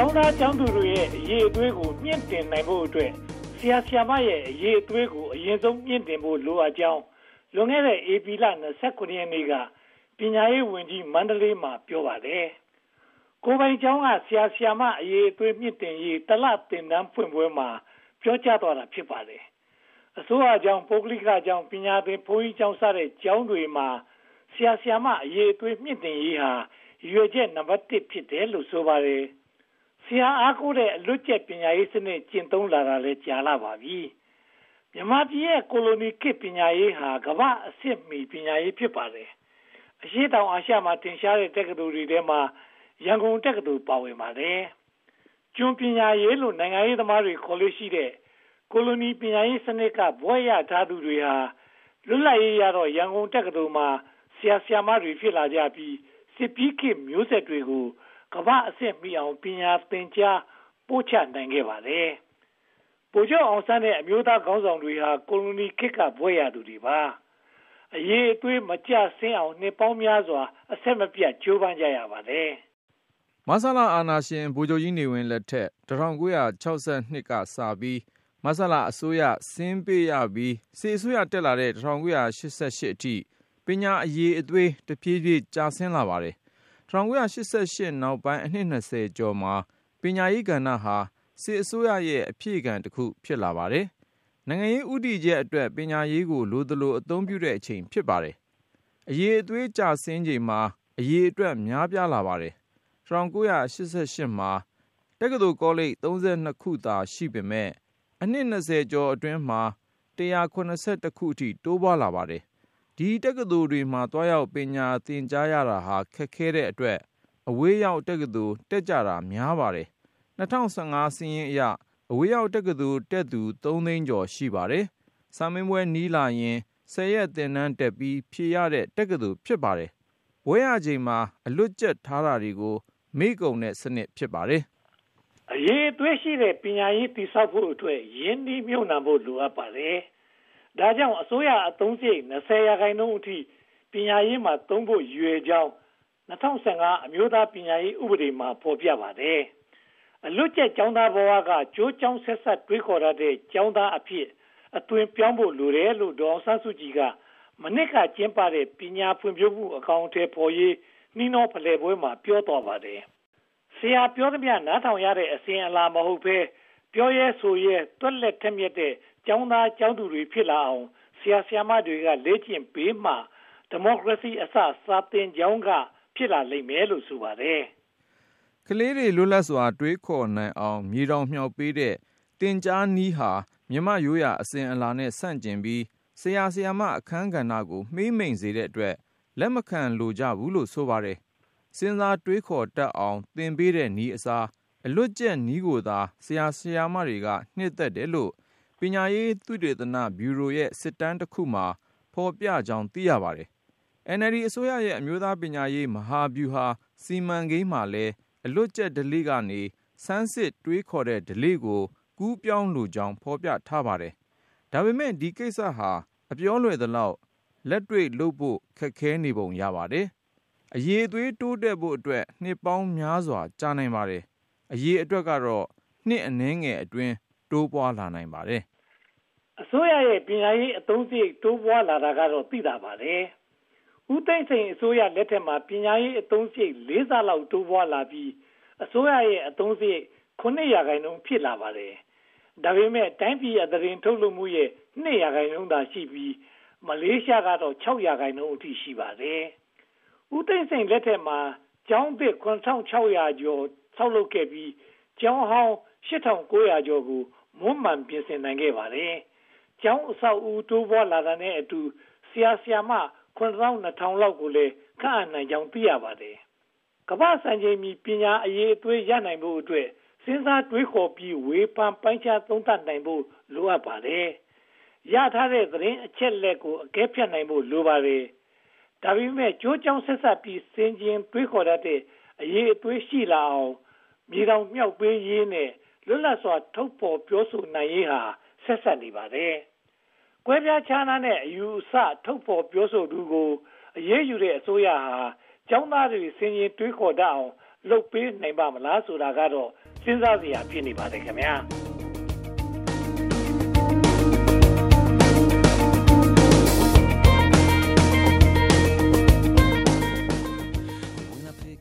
ကျောင်းသားကျောင်းသူတွေရဲ့အရေးအသွေးကိုမြင့်တင်နိုင်ဖို့အတွက်ဆရာဆရာမရဲ့အရေးအသွေးကိုအရင်ဆုံးမြင့်တင်ဖို့လိုအပ်ကြောင်းလွန်ခဲ့တဲ့ဧပြီလ29ရက်နေ့ကပညာရေးဝန်ကြီးမန္တလေးမှာပြောပါတယ်။ကိုပိုင်ကျောင်းကဆရာဆရာမအရေးအသွေးမြင့်တင်ရေးတလသင်တန်းဖွင့်ပွဲမှာပြောကြားသွားတာဖြစ်ပါတယ်။အစိုးရကျောင်းပုဂ္ဂလိကကျောင်းပညာသင်ဘုန်းကြီးကျောင်းစတဲ့ကျောင်းတွေမှာဆရာဆရာမအရေးအသွေးမြင့်တင်ရေးဟာရွေချက်နံပါတ်1ဖြစ်တယ်လို့ဆိုပါတယ်။ ဆရာအားကိုးတဲ့အလွတ်ကျက်ပညာရေးစနစ်ကျင့်သုံးလာတာလည်းကြာလာပါပြီ။မြန်မာပြည်ရဲ့ကိုလိုနီခေတ်ပညာရေးဟာကမ္ဘာအဆင့်မီပညာရေးဖြစ်ပါတယ်။အရှိတောင်အာရှမှာတင်ရှားတဲ့တက္ကသိုလ်တွေထဲမှာရန်ကုန်တက္ကသိုလ်ပါဝင်ပါတယ်။ကျွန်းပညာရေးလို့နိုင်ငံရေးသမားတွေခေါ်လို့ရှိတဲ့ကိုလိုနီပညာရေးစနစ်ကဘွဲ့ရထားသူတွေဟာလွတ်လပ်ရေးရတော့ရန်ကုန်တက္ကသိုလ်မှာဆရာဆရာမတွေဖြစ်လာကြပြီးစစ်ပြီးခေတ်မျိုးဆက်တွေကို ကမ္ဘာအဆင့်မီအောင်ပညာသင်ကြားပို့ချနိုင်ခဲ့ပါတယ်။ပိုကျော်အောင်ဆန်းတဲ့အမျိုးသားခေါင်းဆောင်တွေဟာကိုလိုနီခေတ်ကဘွဲ့ရသူတွေပါ။အရေးအသွေးမကျဆင်းအောင်နှစ်ပေါင်းများစွာအဆက်မပြတ်ကြိုးပမ်းကြရပါတယ်။မဆလာအာနာရှင်ဗိုလ်ချုပ်ကြီးနေဝင်လက်ထက်1962ကစပြီးမဆလာအစိုးရဆင်းပေးရပြီးစေအစိုးရတက်လာတဲ့1988အထိပညာအရေးအသွေးတဖြည်းဖြည်းကျဆင်းလာပါတယ်။ 1988နောက်ပိုင်း အနှစ်20ကျော်မှာ ပညာရေးကဏ္ဍဟာ စစ်အစိုးရရဲ့ အဖြည့်ခံတစ်ခု ဖြစ်လာပါတယ်။နိုင်ငံရေးဥတီချက်အတွက် ပညာရေးကို လိုသလို အသုံးပြုတဲ့အချိန် ဖြစ်ပါတယ်။အရေးအသွေး ကျဆင်းချိန်မှာ အရေးအတွက် များပြားလာပါတယ်။1988မှာ တက္ကသိုလ်ကောလိပ်32ခုသာ ရှိပေမဲ့အနှစ်20ကျော်အတွင်းမှာ182ခုအထိ တိုးပွားလာပါတယ် ဒီတက္ကသိုလ်တွေမှာ သွားရောက် ပညာသင်ကြားရတာဟာ ခက်ခဲတဲ့အတွက် အဝေးရောက်တက္ကသိုလ် တက်ကြတာများပါတယ်။၂၀၁၅ စာရင်းအရ အဝေးရောက်တက္ကသိုလ်တက်သူသုံးသိန်းကျော် ရှိပါတယ်။စာမေးပွဲနီးလာရင်ဆယ်ရက် သင်တန်းတက်ပြီး ဖြေရတဲ့ တက္ကသိုလ် ဖြစ်ပါတယ်။ဘွဲ့ရချိန်မှာ အလွတ်ကျက်ထားတာတွေကို မေ့ကုန်တဲ့စနစ် ဖြစ်ပါတယ်။အရေးအသွေးရှိတဲ့ ပညာရေး တည်ဆောက်ဖို့အတွက် ရင်းနှီးမြှုပ်နှံဖို့ လိုအပ်ပါတယ် ဒါကြောင့် အစိုးရအသုံးစရိတ်20ရာခိုင်နှုန်းအထိ ပညာရေးမှာသုံးဖို့ရွေကြောင်း2015အမျိုးသားပညာရေးဥပဒေမှာ ဖော်ပြပါတယ်။အလွတ်ကျက်ကျောင်းသားဘဝကကြိုးကျောင်းဆက်ဆက်တွေးခေါ်ရတဲ့ ကျောင်းသားအဖြစ် အသွင်ပြောင်းဖို့ လိုတယ်လို့ ဒေါ်ဆန်းစုကြည်က မနစ်က ကျင်းပတဲ့ ပညာဖွံ့ဖြိုးမှု အကောင်အထည်ဖော်ရေး နှီးနှောဖလှယ်ပွဲမှာ ပြောတော်ပါတယ်။ဆရာပြောသမျှ နားထောင်ရတဲ့ အစဉ်အလာမဟုတ်ဘဲ ပြောရဲဆိုရဲတွက်လက်ထက်မြက်တဲ့ ကျောင်းသားကျောင်းသူတွေ ဖြစ်လာအောင် ဆရာ ဆရာမတွေက လေ့ကျင့်ပေးမှ ဒီမိုကရေစီအစ စာသင်ကျောင်းက ဖြစ်လာလိမ့်မယ်လို့ ဆိုပါတယ်။ကလေးတွေ လွတ်လပ်စွာ တွေးခေါ်နိုင်အောင် မြေတောင်မြှောက်ပေးတဲ့တင် जा နီးဟာ မြမရိုးရာအစဉ်အလာနဲ့ ဆန့်ကျင်ပြီး ဆရာ ဆရာမ အခန်းကဏ္ဍကို မှိမ့်မိန်စေတဲ့အတွက် လက်မခံလိုကြဘူးလို့ ဆိုပါတယ်။စဉ်းစားတွေးခေါ်တတ်အောင် သင်ပေးတဲ့နီးအစား အလွတ်ကျက်နီးကိုသာ ဆရာ ဆရာမတွေက နှစ်သက်တယ်လို့ ပညာရေးသုတေသနဗျူရိုရဲ့ စစ်တမ်းတစ်ခုမှာ ဖော်ပြကြောင်း သိရပါတယ်။ NLD အစိုးရရဲ့ အမျိုးသားပညာရေး မဟာဗျူဟာ စီမံကိန်းမှာလည်း အလွတ်ကျက်ဓလေ့ကနေ ဆန်းစစ်တွေးခေါ်တဲ့ဓလေ့ကို ကူးပြောင်းလိုကြောင်း ဖော်ပြထားပါတယ်။ဒါပေမဲ့ ဒီကိစ္စဟာ အပြောလွယ်သလောက် လက်တွေ့လုပ်ဖို့ ခက်ခဲနေပုံရပါတယ်။အရေးအသွေး တိုးတက်ဖို့အတွက် နှစ်ပေါင်းများစွာ ကြာနိုင်ပါတယ်။အရေးအတွက်ကတော့ နှစ်အနည်းငယ်အတွင်း တိုးပွားလာနိုင်ပါတယ်အစိုးရရဲ့ပညာရေးအသုံးစရိတ်တိုးပွားလာတာကတော့သိတာပါတယ်ဦးသိန်းစိန်အစိုးရလက်ထက်မှာပညာရေးအသုံးစရိတ်၄ဆလောက်တိုးပွားလာပြီးအစိုးရရဲ့အသုံးစရိတ်9ရာခိုင်နှုန်းဖြစ်လာပါတယ်ဒါပေမဲ့တိုင်းပြည်အသတင်းထုတ်လုပ်မှုရဲ့2ရာခိုင်နှုန်းသာရှိပြီးမလေးရှားကတော့6ရာခိုင်နှုန်းအထိရှိပါတယ်ဦးသိန်းစိန်လက်ထက်မှာကျောင်းသစ်9600ကျော်ဆောက်လုပ်ခဲ့ပြီးကျောင်းဟောင်း8900ကျော်ကို မွမ်းမံပြင်ဆင်နိုင်ခဲ့ပါတယ်။ကျောင်းအဆောက်အဦတိုးပွားလာတာနဲ့အတူဆရာဆရာမ9200လောက်ကိုလည်းခန့်အပ်နိုင်ကြောင်းသိရပါတယ်။ကမ္ဘာစံချိန်မီပညာအရေးအသွေးရနိုင်ဖို့အတွက်စဉ်းစားတွေးခေါ်ပြီးဝေဖန်ပိုင်းခြားသုံးသပ်နိုင်ဖို့လိုအပ်ပါတယ်။ရထားတဲ့သတင်းအချက်လက်ကိုအကဲဖြတ်နိုင်ဖို့လိုပါတယ်။ဒါပေမဲ့ကြိုးကြောင်ဆက်ဆက်ပြီးစင်ကျင်တွေးခေါ်တတ်တဲ့အရေးအသွေးရှိလာအောင်မြေတောင်မြောက်ပေးရေးနဲ့ လွတ်လပ်စွာ ထုတ်ဖော်ပြောဆိုနိုင်ရေးဟာ ဆက်ဆက်နေပါတယ်။ကွဲပြားခြားနားတဲ့ အယူအဆ ထုတ်ဖော်ပြောဆိုသူကို အရေးယူတဲ့ အစိုးရဟာ ကျောင်းသားတွေ ဆင်ရင်တွေးခေါ်တတ်အောင် လုပ်ပေးနိုင်ပါမလားဆိုတာကတော့ စဉ်းစားစရာ ဖြစ်နေပါတယ်ခင်ဗျာ။